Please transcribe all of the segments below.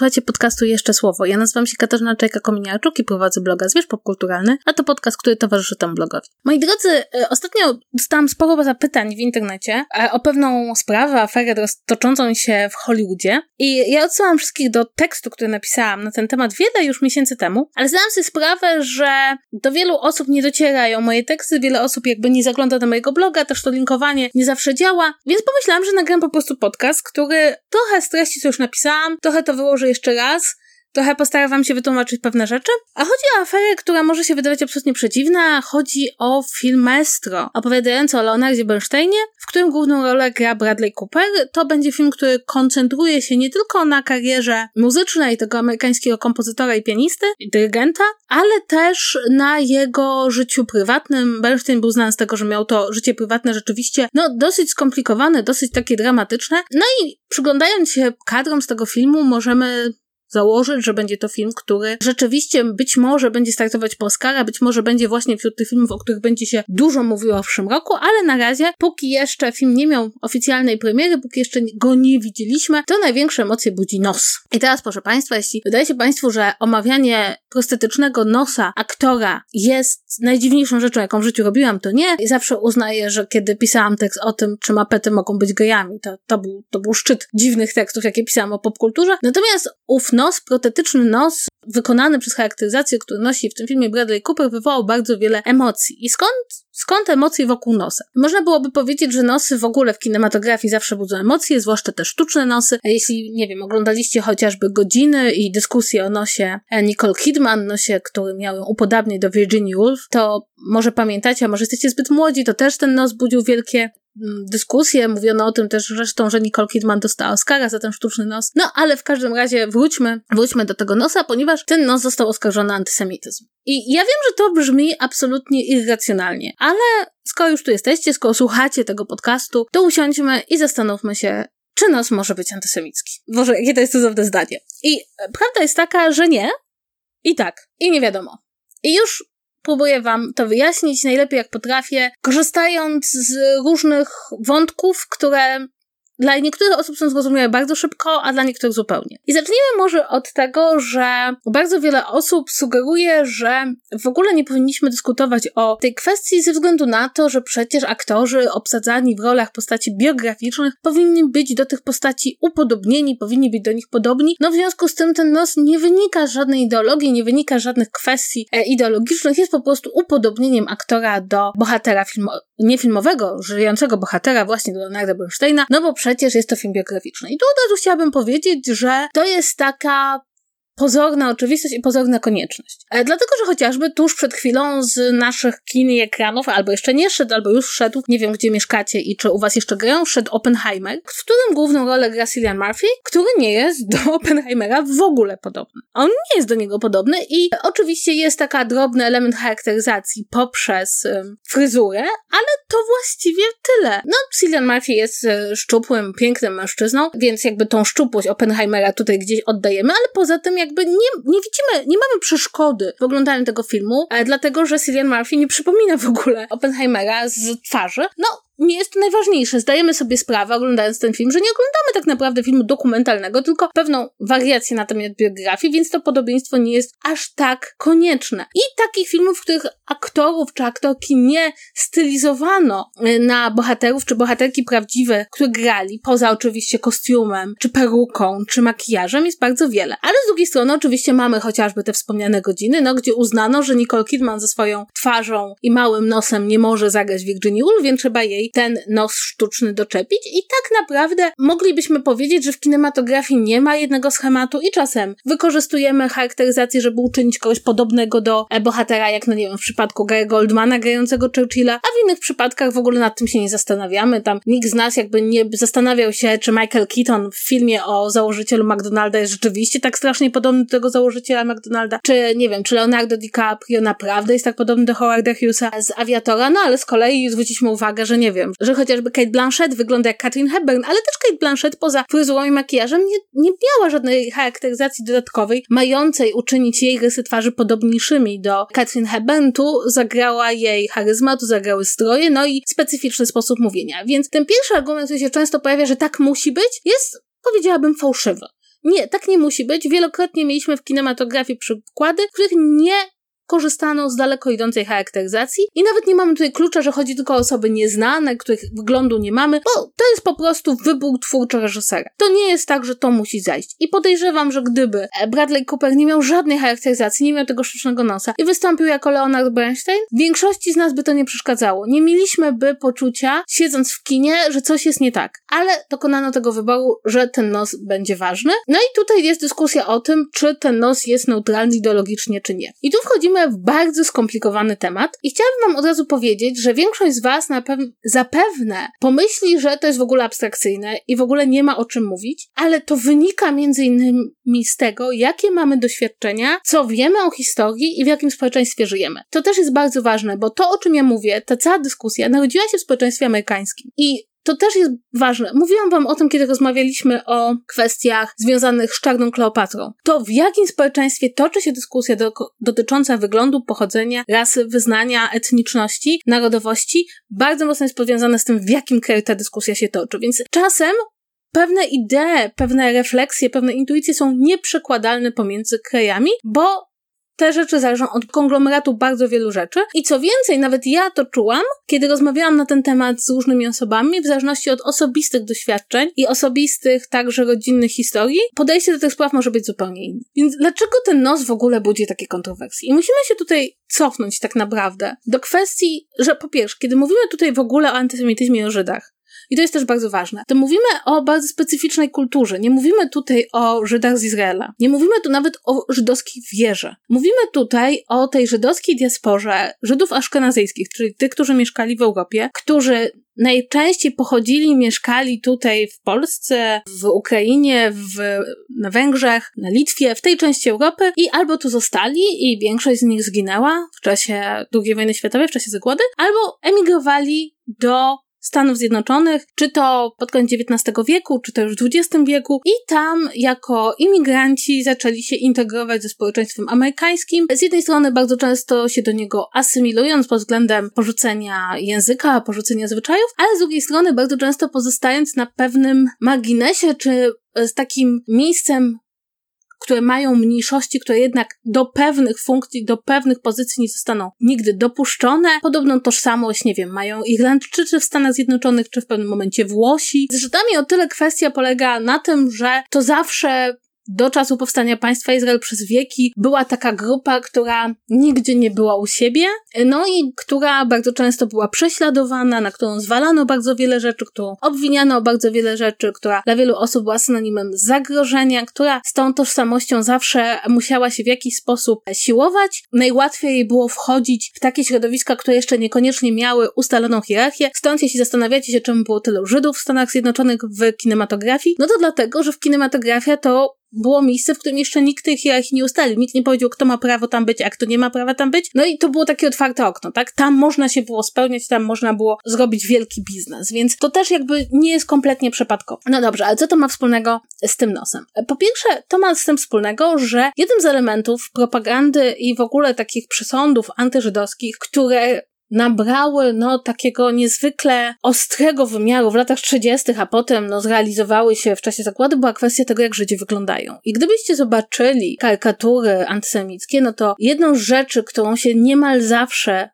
Słuchajcie podcastu Jeszcze Słowo. Ja nazywam się Katarzyna Czajka-Kominiarczuk i prowadzę bloga Zwierz Popkulturalny, a to podcast, który towarzyszy temu blogowi. Moi drodzy, e, ostatnio dostałam sporo zapytań w internecie e, o pewną sprawę, aferę toczącą się w Hollywoodzie i ja odsyłam wszystkich do tekstu, który napisałam na ten temat wiele już miesięcy temu, ale zdałam sobie sprawę, że do wielu osób nie docierają moje teksty, wiele osób jakby nie zagląda do mojego bloga, też to linkowanie nie zawsze działa, więc pomyślałam, że nagram po prostu podcast, który trochę z treści, co już napisałam, trochę to wyłożę jeszcze raz, Trochę postaram wam się wytłumaczyć pewne rzeczy. A chodzi o aferę, która może się wydawać absolutnie przeciwna. Chodzi o film Maestro, opowiadający o Leonardzie Bernsteinie, w którym główną rolę gra Bradley Cooper. To będzie film, który koncentruje się nie tylko na karierze muzycznej tego amerykańskiego kompozytora i pianisty, i dyrygenta, ale też na jego życiu prywatnym. Bernstein był znany z tego, że miał to życie prywatne rzeczywiście, no, dosyć skomplikowane, dosyć takie dramatyczne. No i przyglądając się kadrom z tego filmu, możemy założyć, że będzie to film, który rzeczywiście być może będzie startować po Oscara, być może będzie właśnie wśród tych filmów, o których będzie się dużo mówiło w przyszłym roku, ale na razie, póki jeszcze film nie miał oficjalnej premiery, póki jeszcze go nie widzieliśmy, to największe emocje budzi nos. I teraz, proszę Państwa, jeśli wydaje się Państwu, że omawianie prostetycznego nosa aktora jest najdziwniejszą rzeczą, jaką w życiu robiłam, to nie. I zawsze uznaję, że kiedy pisałam tekst o tym, czy mapety mogą być gejami, to, to, był, to był szczyt dziwnych tekstów, jakie pisałam o popkulturze. Natomiast ów nos, protetyczny nos, wykonany przez charakteryzację, który nosi w tym filmie Bradley Cooper, wywołał bardzo wiele emocji. I skąd, skąd emocje wokół nosa? Można byłoby powiedzieć, że nosy w ogóle w kinematografii zawsze budzą emocje, zwłaszcza te sztuczne nosy. Jeśli, nie wiem, oglądaliście chociażby godziny i dyskusje o nosie Nicole Kidman, nosie, który miał ją upodabnić do Virginia Woolf, to może pamiętacie, a może jesteście zbyt młodzi, to też ten nos budził wielkie Mm, dyskusje, mówiono o tym też zresztą, że Nicole Kidman dostała Oscara za ten sztuczny nos. No, ale w każdym razie wróćmy, wróćmy do tego nosa, ponieważ ten nos został oskarżony o antysemityzm. I ja wiem, że to brzmi absolutnie irracjonalnie, ale skoro już tu jesteście, skoro słuchacie tego podcastu, to usiądźmy i zastanówmy się, czy nos może być antysemicki. Boże, jakie to jest cudowne zdanie. I prawda jest taka, że nie, i tak, i nie wiadomo. I już próbuję Wam to wyjaśnić najlepiej jak potrafię, korzystając z różnych wątków, które dla niektórych osób są zrozumiałe bardzo szybko, a dla niektórych zupełnie. I zacznijmy może od tego, że bardzo wiele osób sugeruje, że w ogóle nie powinniśmy dyskutować o tej kwestii ze względu na to, że przecież aktorzy obsadzani w rolach postaci biograficznych powinni być do tych postaci upodobnieni, powinni być do nich podobni. No w związku z tym ten nos nie wynika z żadnej ideologii, nie wynika z żadnych kwestii e, ideologicznych, jest po prostu upodobnieniem aktora do bohatera filmo- niefilmowego, żyjącego bohatera właśnie do Leonarda Bernsteina, no bo przecież jest to film biograficzny. I tu od razu chciałabym powiedzieć, że to jest taka pozorna oczywistość i pozorna konieczność. E, dlatego, że chociażby tuż przed chwilą z naszych kin i ekranów, albo jeszcze nie szedł, albo już szedł, nie wiem gdzie mieszkacie i czy u was jeszcze grają, szedł Oppenheimer, w którym główną rolę gra Cillian Murphy, który nie jest do Oppenheimera w ogóle podobny. On nie jest do niego podobny i oczywiście jest taka drobny element charakteryzacji poprzez um, fryzurę, ale to właściwie tyle. No, Cillian Murphy jest e, szczupłym, pięknym mężczyzną, więc jakby tą szczupłość Oppenheimera tutaj gdzieś oddajemy, ale poza tym jak jakby nie, nie widzimy, nie mamy przeszkody w oglądaniu tego filmu, e, dlatego że Cillian Murphy nie przypomina w ogóle Oppenheimera z twarzy. No, nie jest to najważniejsze. Zdajemy sobie sprawę, oglądając ten film, że nie oglądamy tak naprawdę filmu dokumentalnego, tylko pewną wariację na temat biografii, więc to podobieństwo nie jest aż tak konieczne. I takich filmów, w których aktorów czy aktorki nie stylizowano y, na bohaterów czy bohaterki prawdziwe, które grali, poza oczywiście kostiumem, czy peruką, czy makijażem, jest bardzo wiele. Ale z drugiej strony oczywiście mamy chociażby te wspomniane godziny, no gdzie uznano, że Nicole Kidman ze swoją twarzą i małym nosem nie może zagrać Virginia Woolf, więc trzeba jej ten nos sztuczny doczepić i tak naprawdę moglibyśmy powiedzieć, że w kinematografii nie ma jednego schematu i czasem wykorzystujemy charakteryzację, żeby uczynić kogoś podobnego do e, bohatera, jak no nie wiem, w przypadku Gary Goldmana grającego Churchilla, a w innych przypadkach w ogóle nad tym się nie zastanawiamy. Tam nikt z nas jakby nie zastanawiał się, czy Michael Keaton w filmie o założycielu McDonalda jest rzeczywiście tak strasznie podobny do tego założyciela McDonalda, czy nie wiem, czy Leonardo DiCaprio naprawdę jest tak podobny do Howarda Hughesa z Aviatora, no ale z kolei zwróciliśmy uwagę, że nie wiem, wiem, że chociażby Kate Blanchett wygląda jak Katrin Hepburn, ale też Kate Blanchett poza fryzurą i makijażem nie, nie miała żadnej charakteryzacji dodatkowej, mającej uczynić jej rysy twarzy podobniejszymi do Katrin Hepburn. Tu zagrała jej charyzma, tu zagrały stroje, no i specyficzny sposób mówienia. Więc ten pierwszy argument, który się często pojawia, że tak musi być, jest, powiedziałabym, fałszywy. Nie, tak nie musi być. Wielokrotnie mieliśmy w kinematografii przykłady, w których nie korzystano z daleko idącej charakteryzacji i nawet nie mamy tutaj klucza, że chodzi tylko o osoby nieznane, których wyglądu nie mamy, bo to jest po prostu wybór twórczy reżysera. To nie jest tak, że to musi zajść. I podejrzewam, że gdyby Bradley Cooper nie miał żadnej charakteryzacji, nie miał tego sztucznego nosa i wystąpił jako Leonard Bernstein, większości z nas by to nie przeszkadzało. Nie mieliśmy by poczucia, siedząc w kinie, że coś jest nie tak. Ale dokonano tego wyboru, że ten nos będzie ważny. No i tutaj jest dyskusja o tym, czy ten nos jest neutralny ideologicznie, czy nie. I tu wchodzimy w bardzo skomplikowany temat i chciałabym wam od razu powiedzieć, że większość z was zapewne pomyśli, że to jest w ogóle abstrakcyjne i w ogóle nie ma o czym mówić, ale to wynika między innymi z tego, jakie mamy doświadczenia, co wiemy o historii i w jakim społeczeństwie żyjemy. To też jest bardzo ważne, bo to, o czym ja mówię, ta cała dyskusja narodziła się w społeczeństwie amerykańskim i to też jest ważne. Mówiłam wam o tym, kiedy rozmawialiśmy o kwestiach związanych z czarną Kleopatrą. To w jakim społeczeństwie toczy się dyskusja do, dotycząca wyglądu, pochodzenia, rasy, wyznania, etniczności, narodowości, bardzo mocno jest powiązane z tym, w jakim kraju ta dyskusja się toczy. Więc czasem pewne idee, pewne refleksje, pewne intuicje są nieprzekładalne pomiędzy krajami, bo te rzeczy zależą od konglomeratu bardzo wielu rzeczy. I co więcej, nawet ja to czułam, kiedy rozmawiałam na ten temat z różnymi osobami, w zależności od osobistych doświadczeń i osobistych, także rodzinnych historii, podejście do tych spraw może być zupełnie inne. Więc dlaczego ten nos w ogóle budzi takie kontrowersje? I musimy się tutaj cofnąć tak naprawdę do kwestii, że po pierwsze, kiedy mówimy tutaj w ogóle o antysemityzmie i o Żydach, i to jest też bardzo ważne. To mówimy o bardzo specyficznej kulturze. Nie mówimy tutaj o Żydach z Izraela. Nie mówimy tu nawet o żydowskiej wierze. Mówimy tutaj o tej żydowskiej diasporze Żydów aszkenazyjskich, czyli tych, którzy mieszkali w Europie, którzy najczęściej pochodzili, mieszkali tutaj w Polsce, w Ukrainie, w, na Węgrzech, na Litwie, w tej części Europy i albo tu zostali i większość z nich zginęła w czasie II wojny światowej, w czasie zagłady, albo emigrowali do Stanów Zjednoczonych, czy to pod koniec XIX wieku, czy to już w XX wieku, i tam jako imigranci zaczęli się integrować ze społeczeństwem amerykańskim. Z jednej strony bardzo często się do niego asymilując pod względem porzucenia języka, porzucenia zwyczajów, ale z drugiej strony bardzo często pozostając na pewnym marginesie, czy z takim miejscem które mają mniejszości, które jednak do pewnych funkcji, do pewnych pozycji nie zostaną nigdy dopuszczone. Podobną tożsamość, nie wiem, mają Irlandczycy w Stanach Zjednoczonych, czy w pewnym momencie Włosi. Z Żydami o tyle kwestia polega na tym, że to zawsze do czasu powstania państwa Izrael przez wieki była taka grupa, która nigdzie nie była u siebie, no i która bardzo często była prześladowana, na którą zwalano bardzo wiele rzeczy, którą obwiniano o bardzo wiele rzeczy, która dla wielu osób była synonimem zagrożenia, która z tą tożsamością zawsze musiała się w jakiś sposób siłować. Najłatwiej było wchodzić w takie środowiska, które jeszcze niekoniecznie miały ustaloną hierarchię. Stąd, jeśli zastanawiacie się, czemu było tylu Żydów w Stanach Zjednoczonych w kinematografii, no to dlatego, że w kinematografia to było miejsce, w którym jeszcze nikt tej hierarchii nie ustalił. Nikt nie powiedział, kto ma prawo tam być, a kto nie ma prawa tam być. No i to było takie otwarte okno, tak? Tam można się było spełniać, tam można było zrobić wielki biznes, więc to też jakby nie jest kompletnie przypadkowe. No dobrze, ale co to ma wspólnego z tym nosem? Po pierwsze, to ma z tym wspólnego, że jednym z elementów propagandy i w ogóle takich przesądów antyżydowskich, które nabrały no takiego niezwykle ostrego wymiaru w latach 30., a potem no zrealizowały się w czasie zakładu, była kwestia tego, jak Żydzi wyglądają. I gdybyście zobaczyli karykatury antysemickie, no to jedną z rzeczy, którą się niemal zawsze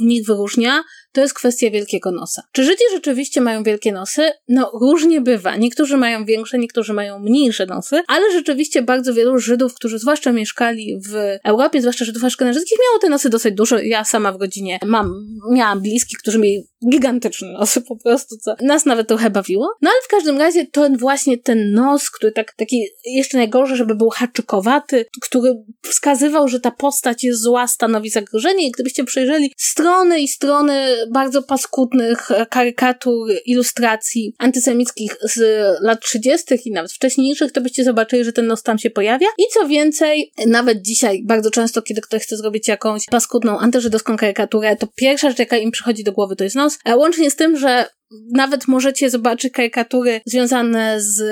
w nich wyróżnia, to jest kwestia wielkiego nosa. Czy Żydzi rzeczywiście mają wielkie nosy? No, różnie bywa. Niektórzy mają większe, niektórzy mają mniejsze nosy, ale rzeczywiście bardzo wielu Żydów, którzy zwłaszcza mieszkali w Europie, zwłaszcza Żydów aszkenazyjskich, miało te nosy dosyć duże. Ja sama w rodzinie mam, miałam bliskich, którzy mieli gigantyczne nosy po prostu, co nas nawet trochę bawiło. No ale w każdym razie to właśnie ten nos, który tak, taki jeszcze najgorszy, żeby był haczykowaty, który wskazywał, że ta postać jest zła, stanowi zagrożenie i gdybyście przejrzeli strony i strony bardzo paskudnych karykatur, ilustracji antysemickich z lat 30. i nawet wcześniejszych, to byście zobaczyli, że ten nos tam się pojawia. I co więcej, nawet dzisiaj bardzo często, kiedy ktoś chce zrobić jakąś paskudną antyżydowską karykaturę, to pierwsza rzecz, jaka im przychodzi do głowy, to jest nos. A łącznie z tym, że nawet możecie zobaczyć karykatury związane z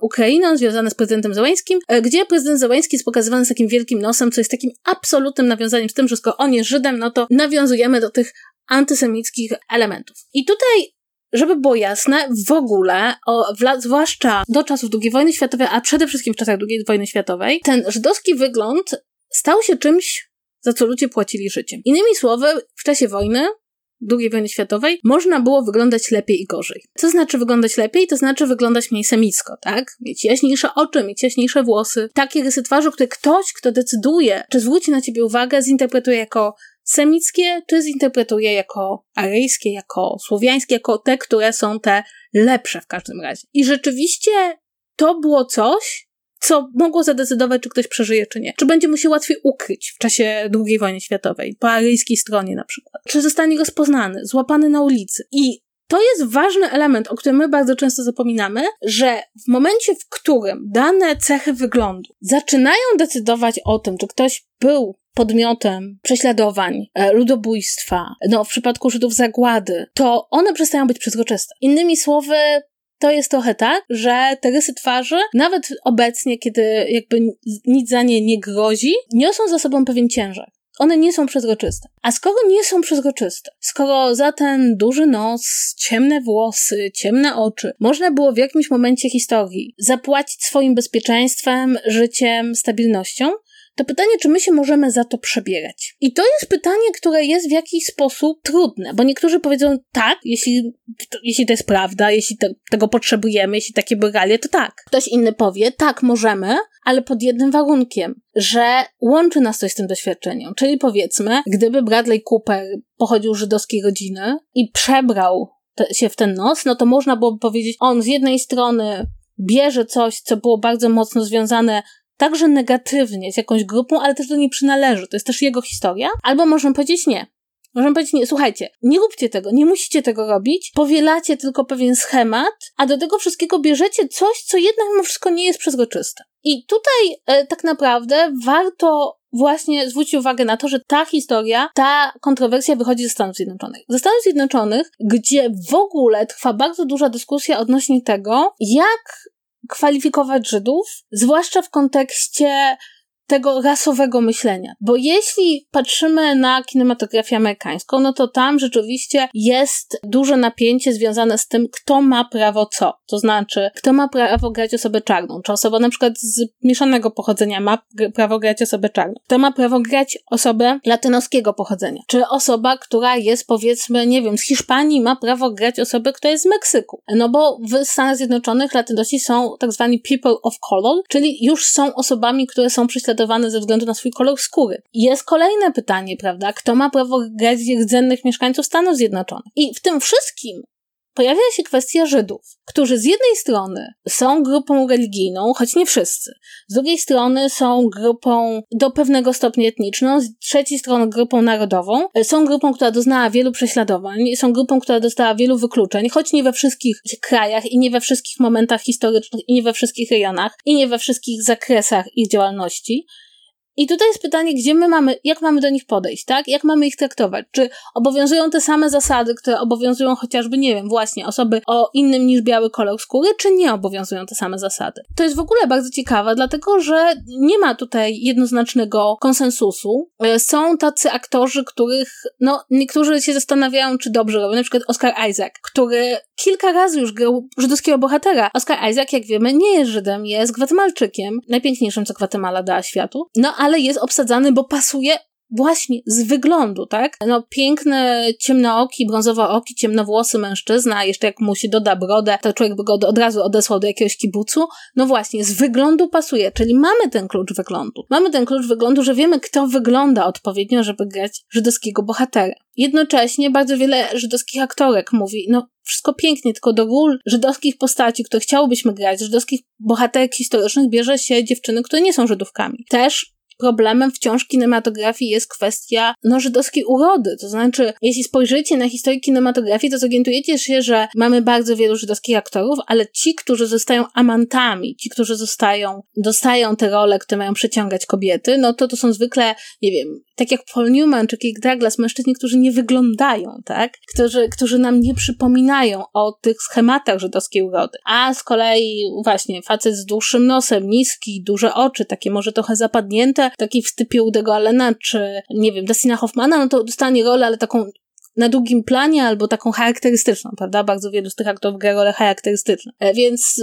Ukrainą, związane z prezydentem Załańskim, gdzie prezydent Załański jest pokazywany z takim wielkim nosem, co jest takim absolutnym nawiązaniem z tym, że skoro on jest Żydem, no to nawiązujemy do tych antysemickich elementów. I tutaj żeby było jasne, w ogóle, o, w, zwłaszcza do czasów II wojny światowej, a przede wszystkim w czasach II wojny światowej, ten żydowski wygląd stał się czymś, za co ludzie płacili życiem. Innymi słowy, w czasie wojny II wojny światowej, można było wyglądać lepiej i gorzej. Co znaczy wyglądać lepiej? To znaczy wyglądać mniej semicko, tak? Mieć jaśniejsze oczy, mieć jaśniejsze włosy. Takie rysy twarzy, które ktoś, kto decyduje, czy zwróci na ciebie uwagę, zinterpretuje jako semickie, czy zinterpretuje jako aryjskie, jako słowiańskie, jako te, które są te lepsze w każdym razie. I rzeczywiście to było coś, co mogło zadecydować, czy ktoś przeżyje, czy nie. Czy będzie mu się łatwiej ukryć w czasie II wojny światowej, po aryjskiej stronie na przykład. Czy zostanie rozpoznany, złapany na ulicy. I to jest ważny element, o którym my bardzo często zapominamy, że w momencie, w którym dane cechy wyglądu zaczynają decydować o tym, czy ktoś był podmiotem prześladowań, e, ludobójstwa, no w przypadku Żydów zagłady, to one przestają być przezroczyste. Innymi słowy, to jest trochę tak, że te rysy twarzy, nawet obecnie, kiedy jakby nic za nie nie grozi, niosą za sobą pewien ciężar. One nie są przezroczyste. A skoro nie są przezroczyste, skoro za ten duży nos, ciemne włosy, ciemne oczy, można było w jakimś momencie historii zapłacić swoim bezpieczeństwem, życiem, stabilnością, to pytanie, czy my się możemy za to przebierać? I to jest pytanie, które jest w jakiś sposób trudne, bo niektórzy powiedzą tak, jeśli, to, jeśli to jest prawda, jeśli te, tego potrzebujemy, jeśli takie realia, to tak. Ktoś inny powie, tak, możemy, ale pod jednym warunkiem, że łączy nas coś z tym doświadczeniem. Czyli powiedzmy, gdyby Bradley Cooper pochodził z żydowskiej rodziny i przebrał te, się w ten nos, no to można byłoby powiedzieć, on z jednej strony bierze coś, co było bardzo mocno związane także negatywnie z jakąś grupą, ale też do niej przynależy. To jest też jego historia. Albo możemy powiedzieć nie. Możemy powiedzieć, nie, słuchajcie, nie róbcie tego, nie musicie tego robić, powielacie tylko pewien schemat, a do tego wszystkiego bierzecie coś, co jednak mimo wszystko nie jest przezroczyste. I tutaj e, tak naprawdę warto właśnie zwrócić uwagę na to, że ta historia, ta kontrowersja wychodzi ze Stanów Zjednoczonych. Ze Stanów Zjednoczonych, gdzie w ogóle trwa bardzo duża dyskusja odnośnie tego, jak kwalifikować Żydów, zwłaszcza w kontekście tego rasowego myślenia. Bo jeśli patrzymy na kinematografię amerykańską, no to tam rzeczywiście jest duże napięcie związane z tym, kto ma prawo co. To znaczy, kto ma prawo grać osobę czarną. Czy osoba na przykład z mieszanego pochodzenia ma prawo grać osobę czarną. Kto ma prawo grać osobę latynoskiego pochodzenia. Czy osoba, która jest powiedzmy, nie wiem, z Hiszpanii ma prawo grać osobę, która jest z Meksyku. No bo w Stanach Zjednoczonych latynosi są tak zwani people of color, czyli już są osobami, które są prześladowane ze względu na swój kolor skóry. Jest kolejne pytanie, prawda? Kto ma prawo grać rdzennych mieszkańców Stanów Zjednoczonych? I w tym wszystkim pojawia się kwestia Żydów, którzy z jednej strony są grupą religijną, choć nie wszyscy, z drugiej strony są grupą do pewnego stopnia etniczną, z trzeciej strony grupą narodową, są grupą, która doznała wielu prześladowań, są grupą, która dostała wielu wykluczeń, choć nie we wszystkich krajach i nie we wszystkich momentach historycznych i nie we wszystkich rejonach i nie we wszystkich zakresach ich działalności, i tutaj jest pytanie, gdzie my mamy, jak mamy do nich podejść, tak? Jak mamy ich traktować? Czy obowiązują te same zasady, które obowiązują chociażby, nie wiem, właśnie osoby o innym niż biały kolor skóry, czy nie obowiązują te same zasady? To jest w ogóle bardzo ciekawe, dlatego że nie ma tutaj jednoznacznego konsensusu. E, są tacy aktorzy, których, no, niektórzy się zastanawiają, czy dobrze robią. Na przykład Oscar Isaac, który kilka razy już grał żydowskiego bohatera. Oscar Isaac, jak wiemy, nie jest Żydem, jest Gwatemalczykiem, najpiękniejszym, co Gwatemala dała światu. No, ale jest obsadzany, bo pasuje właśnie z wyglądu, tak? No piękny, ciemnooki, brązowooki, ciemnowłosy mężczyzna, jeszcze jak mu się doda brodę, to człowiek by go od razu odesłał do jakiegoś kibucu. No właśnie, z wyglądu pasuje, czyli mamy ten klucz wyglądu. Mamy ten klucz wyglądu, że wiemy, kto wygląda odpowiednio, żeby grać żydowskiego bohatera. Jednocześnie bardzo wiele żydowskich aktorek mówi, no wszystko pięknie, tylko do ról żydowskich postaci, które chciałobyśmy grać, żydowskich bohaterek historycznych bierze się dziewczyny, które nie są Żydówkami. Też problemem wciąż kinematografii jest kwestia no, żydowskiej urody. To znaczy, jeśli spojrzycie na historię kinematografii, to zorientujecie się, że mamy bardzo wielu żydowskich aktorów, ale ci, którzy zostają amantami, ci, którzy zostają, dostają te role, które mają przyciągać kobiety, no to to są zwykle, nie wiem, tak jak Paul Newman czy Kirk Douglas, mężczyźni, którzy nie wyglądają, tak? Którzy, którzy nam nie przypominają o tych schematach żydowskiej urody. A z kolei właśnie facet z dłuższym nosem, niski, duże oczy, takie może trochę zapadnięte, taki w stypie Udego Allena, czy nie wiem, Dustina Hoffmana, no to dostanie rolę, ale taką na drugim planie albo taką charakterystyczną, prawda? Bardzo wielu z tych aktorów gra rolę charakterystyczne. Więc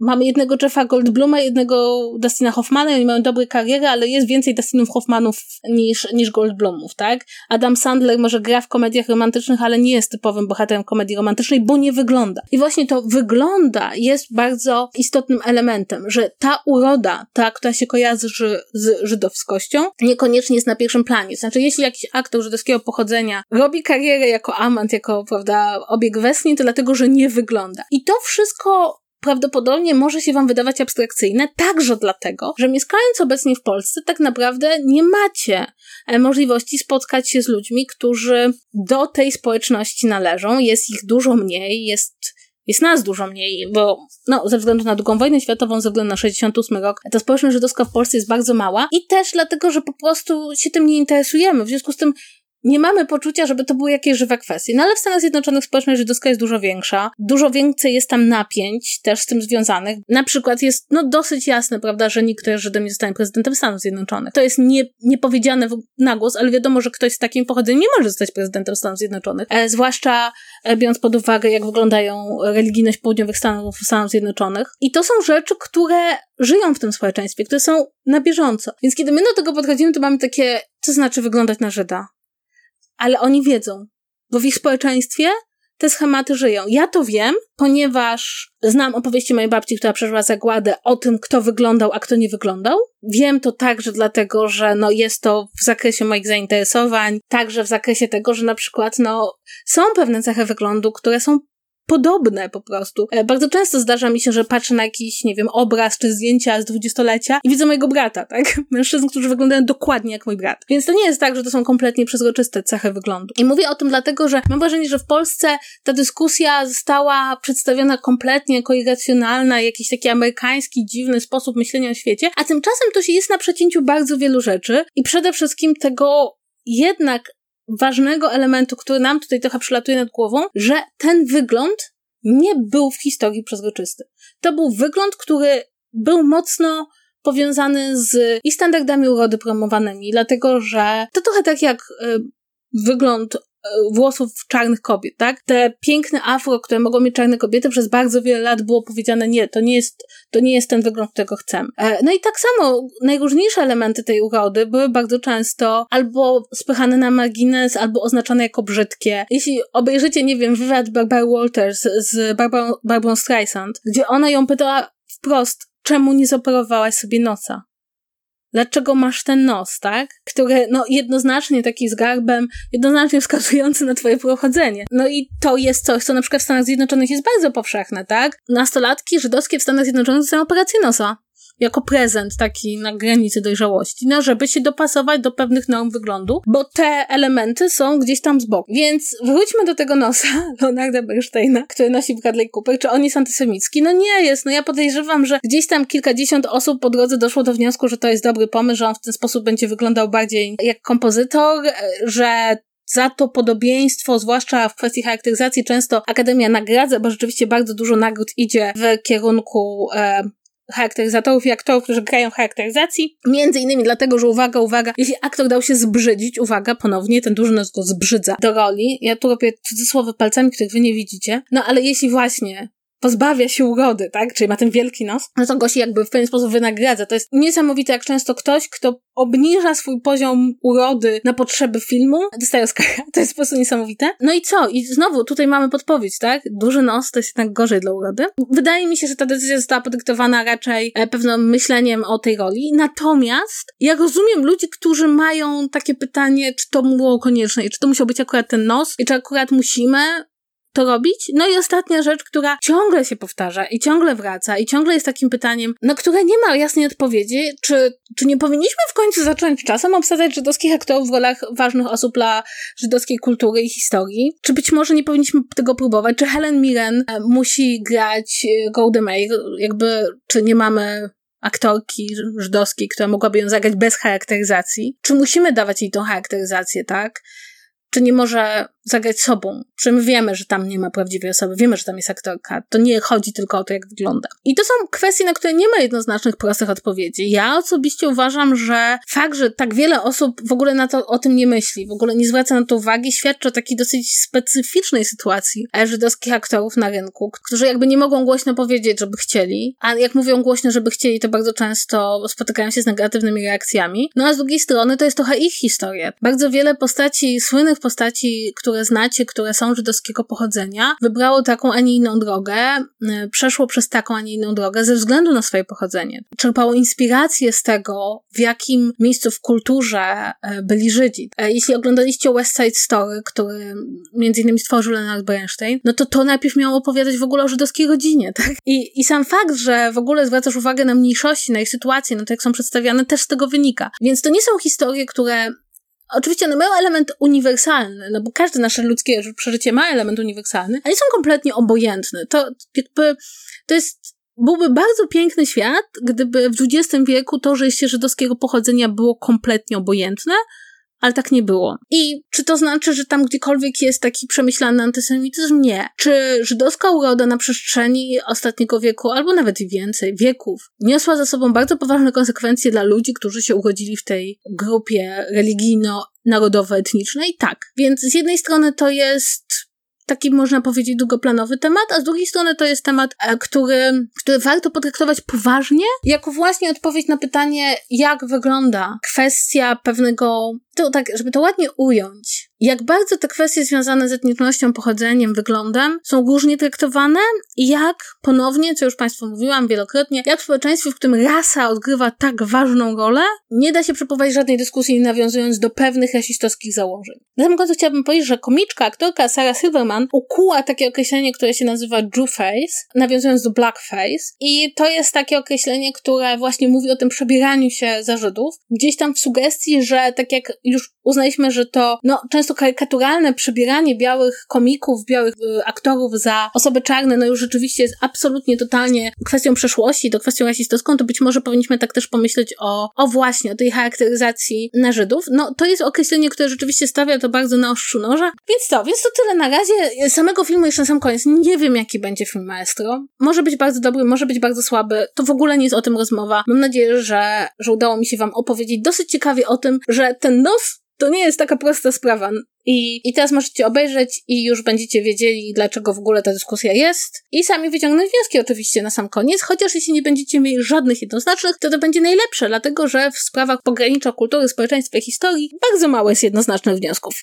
mamy jednego Jeffa Goldbluma, jednego Dustina Hoffmana oni mają dobre kariery, ale jest więcej Dustinów Hoffmanów niż, niż Goldblumów, tak? Adam Sandler może gra w komediach romantycznych, ale nie jest typowym bohaterem komedii romantycznej, bo nie wygląda. I właśnie to wygląda jest bardzo istotnym elementem, że ta uroda, ta, która się kojarzy z żydowskością, niekoniecznie jest na pierwszym planie. Znaczy, jeśli jakiś aktor żydowskiego pochodzenia robi karierę jako amant, jako, prawda, obieg westchnień, to dlatego, że nie wygląda. I to wszystko prawdopodobnie może się Wam wydawać abstrakcyjne, także dlatego, że mieszkając obecnie w Polsce, tak naprawdę nie macie e, możliwości spotkać się z ludźmi, którzy do tej społeczności należą. Jest ich dużo mniej, jest jest nas dużo mniej, bo no, ze względu na II wojnę światową, ze względu na 68 rok, ta społeczność żydowska w Polsce jest bardzo mała i też dlatego, że po prostu się tym nie interesujemy. W związku z tym nie mamy poczucia, żeby to były jakieś żywe kwestie. No ale w Stanach Zjednoczonych społeczność żydowska jest dużo większa. Dużo więcej jest tam napięć też z tym związanych. Na przykład jest no dosyć jasne, prawda, że nikt, kto jest Żydem, nie zostanie prezydentem Stanów Zjednoczonych. To jest nie, niepowiedziane na głos, ale wiadomo, że ktoś z takim pochodzeniem nie może zostać prezydentem Stanów Zjednoczonych. E, zwłaszcza e, biorąc pod uwagę, jak wyglądają religijność południowych Stanów, Stanów Zjednoczonych. I to są rzeczy, które żyją w tym społeczeństwie, które są na bieżąco. Więc kiedy my do tego podchodzimy, to mamy takie, co znaczy wyglądać na Żyda? Ale oni wiedzą, bo w ich społeczeństwie te schematy żyją. Ja to wiem, ponieważ znam opowieści mojej babci, która przeżyła zagładę o tym, kto wyglądał, a kto nie wyglądał. Wiem to także dlatego, że no jest to w zakresie moich zainteresowań, także w zakresie tego, że na przykład no są pewne cechy wyglądu, które są podobne po prostu. E, bardzo często zdarza mi się, że patrzę na jakiś, nie wiem, obraz czy zdjęcia z dwudziestolecia i widzę mojego brata, tak? Mężczyzn, którzy wyglądają dokładnie jak mój brat. Więc to nie jest tak, że to są kompletnie przezroczyste cechy wyglądu. I mówię o tym dlatego, że mam wrażenie, że w Polsce ta dyskusja została przedstawiona kompletnie jako irracjonalna, jakiś taki amerykański, dziwny sposób myślenia o świecie, a tymczasem to się jest na przecięciu bardzo wielu rzeczy i przede wszystkim tego jednak ważnego elementu, który nam tutaj trochę przylatuje nad głową, że ten wygląd nie był w historii przezroczysty. To był wygląd, który był mocno powiązany z i standardami urody promowanymi, dlatego że to trochę tak jak y, wygląd włosów czarnych kobiet, tak? Te piękne afro, które mogą mieć czarne kobiety, przez bardzo wiele lat było powiedziane, nie, to nie jest, to nie jest ten wygląd, którego chcemy. E, no i tak samo najróżniejsze elementy tej urody były bardzo często albo spychane na margines, albo oznaczone jako brzydkie. Jeśli obejrzycie, nie wiem, wywiad Barbara Walters z Barbarą, Barbarą Streisand, gdzie ona ją pytała wprost, czemu nie zoperowałaś sobie nosa? Dlaczego masz ten nos, tak? Który, no, jednoznacznie taki z garbem, jednoznacznie wskazujący na twoje pochodzenie. No i to jest coś, co na przykład w Stanach Zjednoczonych jest bardzo powszechne, tak? Nastolatki żydowskie w Stanach Zjednoczonych dostają operację nosa jako prezent taki na granicy dojrzałości, no żeby się dopasować do pewnych norm wyglądu, bo te elementy są gdzieś tam z boku. Więc wróćmy do tego nosa Leonarda Bernsteina, który nosi Bradley Cooper. Czy on jest antysemicki? No nie jest. No ja podejrzewam, że gdzieś tam kilkadziesiąt osób po drodze doszło do wniosku, że to jest dobry pomysł, że on w ten sposób będzie wyglądał bardziej jak kompozytor, że za to podobieństwo, zwłaszcza w kwestii charakteryzacji, często Akademia nagradza, bo rzeczywiście bardzo dużo nagród idzie w kierunku e, charakteryzatorów i aktorów, którzy grają charakteryzacji. Między innymi dlatego, że uwaga, uwaga, jeśli aktor dał się zbrzydzić, uwaga, ponownie, ten duży nos go zbrzydza do roli. Ja tu robię cudzysłowy palcami, których wy nie widzicie. No ale jeśli właśnie pozbawia się urody, tak? Czyli ma ten wielki nos, no to go się jakby w pewien sposób wynagradza. To jest niesamowite, jak często ktoś, kto obniża swój poziom urody na potrzeby filmu, dostaje Oscara. To jest po prostu niesamowite. No i co? I znowu tutaj mamy podpowiedź, tak? Duży nos to jest jednak gorzej dla urody. Wydaje mi się, że ta decyzja została podyktowana raczej e, pewnym myśleniem o tej roli. Natomiast ja rozumiem ludzi, którzy mają takie pytanie, czy to było konieczne i czy to musiał być akurat ten nos i czy akurat musimy to robić. No i ostatnia rzecz, która ciągle się powtarza i ciągle wraca i ciągle jest takim pytaniem, na które nie ma jasnej odpowiedzi, czy, czy nie powinniśmy w końcu zacząć czasem obsadzać żydowskich aktorów w rolach ważnych osób dla żydowskiej kultury i historii? Czy być może nie powinniśmy tego próbować? Czy Helen Mirren e, musi grać e, Golda Meir? Jakby, czy nie mamy aktorki żydowskiej, która mogłaby ją zagrać bez charakteryzacji? Czy musimy dawać jej tą charakteryzację, tak? czy nie może zagrać sobą. Że my wiemy, że tam nie ma prawdziwej osoby, wiemy, że tam jest aktorka. To nie chodzi tylko o to, jak wygląda. I to są kwestie, na które nie ma jednoznacznych, prostych odpowiedzi. Ja osobiście uważam, że fakt, że tak wiele osób w ogóle na to, o tym nie myśli, w ogóle nie zwraca na to uwagi, świadczy o takiej dosyć specyficznej sytuacji żydowskich aktorów na rynku, którzy jakby nie mogą głośno powiedzieć, żeby chcieli, a jak mówią głośno, żeby chcieli, to bardzo często spotykają się z negatywnymi reakcjami. No a z drugiej strony to jest trochę ich historia. Bardzo wiele postaci, słynnych postaci, które znacie, które są żydowskiego pochodzenia, wybrało taką, a nie inną drogę, y, przeszło przez taką, a nie inną drogę ze względu na swoje pochodzenie. Czerpało inspirację z tego, w jakim miejscu w kulturze y, byli Żydzi. E, jeśli oglądaliście West Side Story, który między innymi stworzył Leonard Bernstein, no to to najpierw miało opowiadać w ogóle o żydowskiej rodzinie, tak? I, I sam fakt, że w ogóle zwracasz uwagę na mniejszości, na ich sytuację, na to, jak są przedstawiane, też z tego wynika. Więc to nie są historie, które Oczywiście one mają element uniwersalny, no bo każde nasze ludzkie przeżycie ma element uniwersalny, ale nie są kompletnie obojętne. To jakby, to jest, byłby bardzo piękny świat, gdyby w XX wieku to, że jest żydowskiego pochodzenia było kompletnie obojętne, ale tak nie było. I czy to znaczy, że tam gdziekolwiek jest taki przemyślany antysemityzm? Nie. Czy żydowska uroda na przestrzeni ostatniego wieku, albo nawet i więcej wieków, niosła za sobą bardzo poważne konsekwencje dla ludzi, którzy się urodzili w tej grupie religijno-narodowo-etnicznej? Tak. Więc z jednej strony to jest taki, można powiedzieć, długoplanowy temat, a z drugiej strony to jest temat, e, który, który warto potraktować poważnie, jako właśnie odpowiedź na pytanie, jak wygląda kwestia pewnego, to tak, żeby to ładnie ująć, jak bardzo te kwestie związane z etnicznością, pochodzeniem, wyglądem są różnie traktowane i jak ponownie, co już Państwu mówiłam wielokrotnie, jak w społeczeństwie, w którym rasa odgrywa tak ważną rolę, nie da się przeprowadzić żadnej dyskusji nawiązując do pewnych rasistowskich założeń. Na samym końcu chciałabym powiedzieć, że komiczka, aktorka Sarah Silverman ukuła takie określenie, które się nazywa Jewface, nawiązując do blackface i to jest takie określenie, które właśnie mówi o tym przebieraniu się za Żydów, gdzieś tam w sugestii, że tak jak już uznaliśmy, że to no, często karykaturalne przebieranie białych komików, białych y, aktorów za osoby czarne, no już rzeczywiście jest absolutnie totalnie kwestią przeszłości, to kwestią rasistowską, to być może powinniśmy tak też pomyśleć o, o właśnie, o tej charakteryzacji na Żydów. No to jest określenie, które rzeczywiście stawia to bardzo na ostrzu noża. Więc co, więc to tyle na razie. Samego filmu jeszcze na sam koniec. Nie wiem, jaki będzie film Maestro. Może być bardzo dobry, może być bardzo słaby. To w ogóle nie jest o tym rozmowa. Mam nadzieję, że, że udało mi się wam opowiedzieć dosyć ciekawie o tym, że ten nos to nie jest taka prosta sprawa. I, I teraz możecie obejrzeć i już będziecie wiedzieli, dlaczego w ogóle ta dyskusja jest. I sami wyciągnąć wnioski oczywiście na sam koniec, chociaż jeśli nie będziecie mieli żadnych jednoznacznych, to to będzie najlepsze, dlatego że w sprawach pogranicza kultury, społeczeństwa i historii bardzo mało jest jednoznacznych wniosków.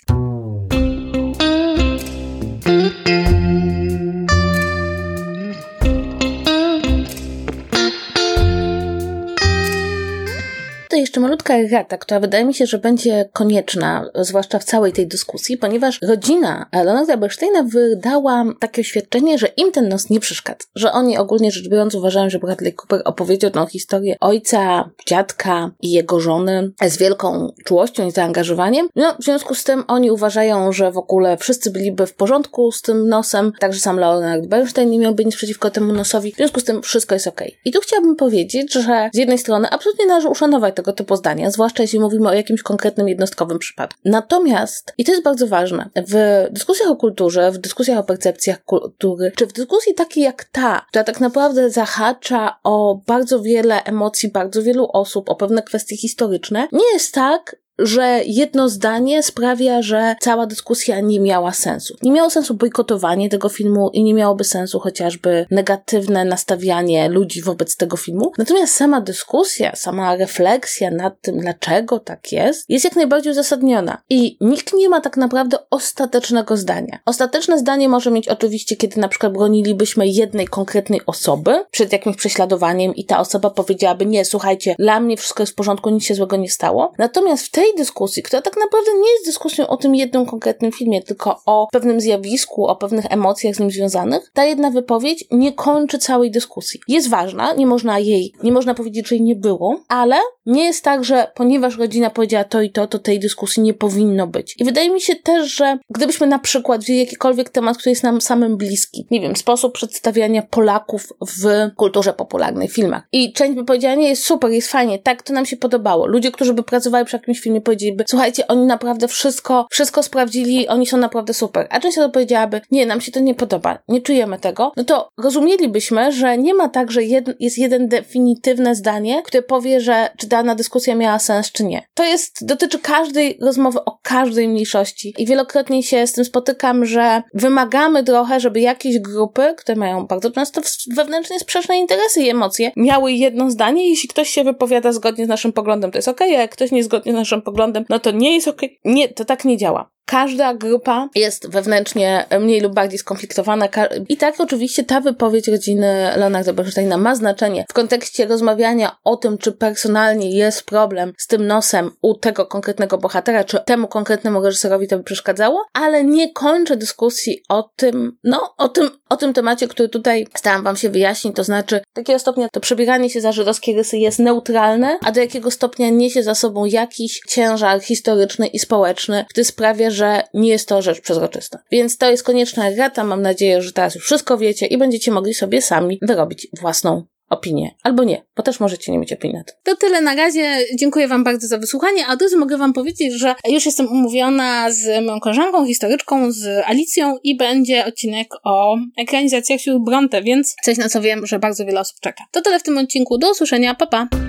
Tutaj jeszcze malutka errata, która wydaje mi się, że będzie konieczna, zwłaszcza w całej tej dyskusji, ponieważ rodzina Leonarda Bernsteina wydała takie oświadczenie, że im ten nos nie przeszkadza. Że oni ogólnie rzecz biorąc uważają, że Bradley Cooper opowiedział tą historię ojca, dziadka i jego żony z wielką czułością i zaangażowaniem. No, w związku z tym oni uważają, że w ogóle wszyscy byliby w porządku z tym nosem, także sam Leonard Bernstein nie miałby nic przeciwko temu nosowi. W związku z tym wszystko jest ok. I tu chciałabym powiedzieć, że z jednej strony absolutnie należy uszanować tego tego typu zdania, zwłaszcza jeśli mówimy o jakimś konkretnym jednostkowym przypadku. Natomiast, i to jest bardzo ważne, w dyskusjach o kulturze, w dyskusjach o percepcjach kultury, czy w dyskusji takiej jak ta, która tak naprawdę zahacza o bardzo wiele emocji bardzo wielu osób, o pewne kwestie historyczne, nie jest tak, że jedno zdanie sprawia, że cała dyskusja nie miała sensu. Nie miało sensu bojkotowanie tego filmu i nie miałoby sensu chociażby negatywne nastawianie ludzi wobec tego filmu. Natomiast sama dyskusja, sama refleksja nad tym, dlaczego tak jest, jest jak najbardziej uzasadniona. I nikt nie ma tak naprawdę ostatecznego zdania. Ostateczne zdanie może mieć oczywiście, kiedy na przykład bronilibyśmy jednej konkretnej osoby przed jakimś prześladowaniem i ta osoba powiedziałaby, nie, słuchajcie, dla mnie wszystko jest w porządku, nic się złego nie stało. Natomiast w tej tej dyskusji, która tak naprawdę nie jest dyskusją o tym jednym konkretnym filmie, tylko o pewnym zjawisku, o pewnych emocjach z nim związanych, ta jedna wypowiedź nie kończy całej dyskusji. Jest ważna, nie można jej, nie można powiedzieć, że jej nie było, ale nie jest tak, że ponieważ rodzina powiedziała to i to, to tej dyskusji nie powinno być. I wydaje mi się też, że gdybyśmy na przykład wzięli jakikolwiek temat, który jest nam samym bliski, nie wiem, sposób przedstawiania Polaków w kulturze popularnej, filmach. I część by powiedziała, nie, jest super, jest fajnie, tak, to nam się podobało. Ludzie, którzy by pracowali przy jakimś filmie, nie powiedzieliby, słuchajcie, oni naprawdę wszystko, wszystko sprawdzili, oni są naprawdę super. A część osób powiedziałaby, nie, nam się to nie podoba, nie czujemy tego, no to rozumielibyśmy, że nie ma tak, że jed, jest jeden definitywne zdanie, które powie, że czy dana dyskusja miała sens, czy nie. To jest, dotyczy każdej rozmowy o każdej mniejszości i wielokrotnie się z tym spotykam, że wymagamy trochę, żeby jakieś grupy, które mają bardzo często wewnętrznie sprzeczne interesy i emocje, miały jedno zdanie, jeśli ktoś się wypowiada zgodnie z naszym poglądem, to jest ok, a jak ktoś nie zgodnie z naszym poglądem, no to nie jest ok. Nie, to tak nie działa. Każda grupa jest wewnętrznie mniej lub bardziej skonfliktowana. I tak oczywiście ta wypowiedź rodziny Leonarda Bernsteina ma znaczenie w kontekście rozmawiania o tym, czy personalnie jest problem z tym nosem u tego konkretnego bohatera, czy temu konkretnemu reżyserowi to by przeszkadzało, ale nie kończę dyskusji o tym, no, o tym, o tym temacie, który tutaj starałam wam się wyjaśnić, to znaczy, do jakiego stopnia to przebieranie się za żydowskie rysy jest neutralne, a do jakiego stopnia niesie za sobą jakiś ciężar historyczny i społeczny, który sprawia, że nie jest to rzecz przezroczysta. Więc to jest konieczna rata. Mam nadzieję, że teraz już wszystko wiecie i będziecie mogli sobie sami wyrobić własną opinię. Albo nie, bo też możecie nie mieć opinii. To tyle na razie. Dziękuję Wam bardzo za wysłuchanie. A od razu mogę Wam powiedzieć, że już jestem umówiona z moją koleżanką, historyczką, z Alicją i będzie odcinek o ekranizacjach wśród Bronte, więc coś na co wiem, że bardzo wiele osób czeka. To tyle w tym odcinku. Do usłyszenia. Pa, pa!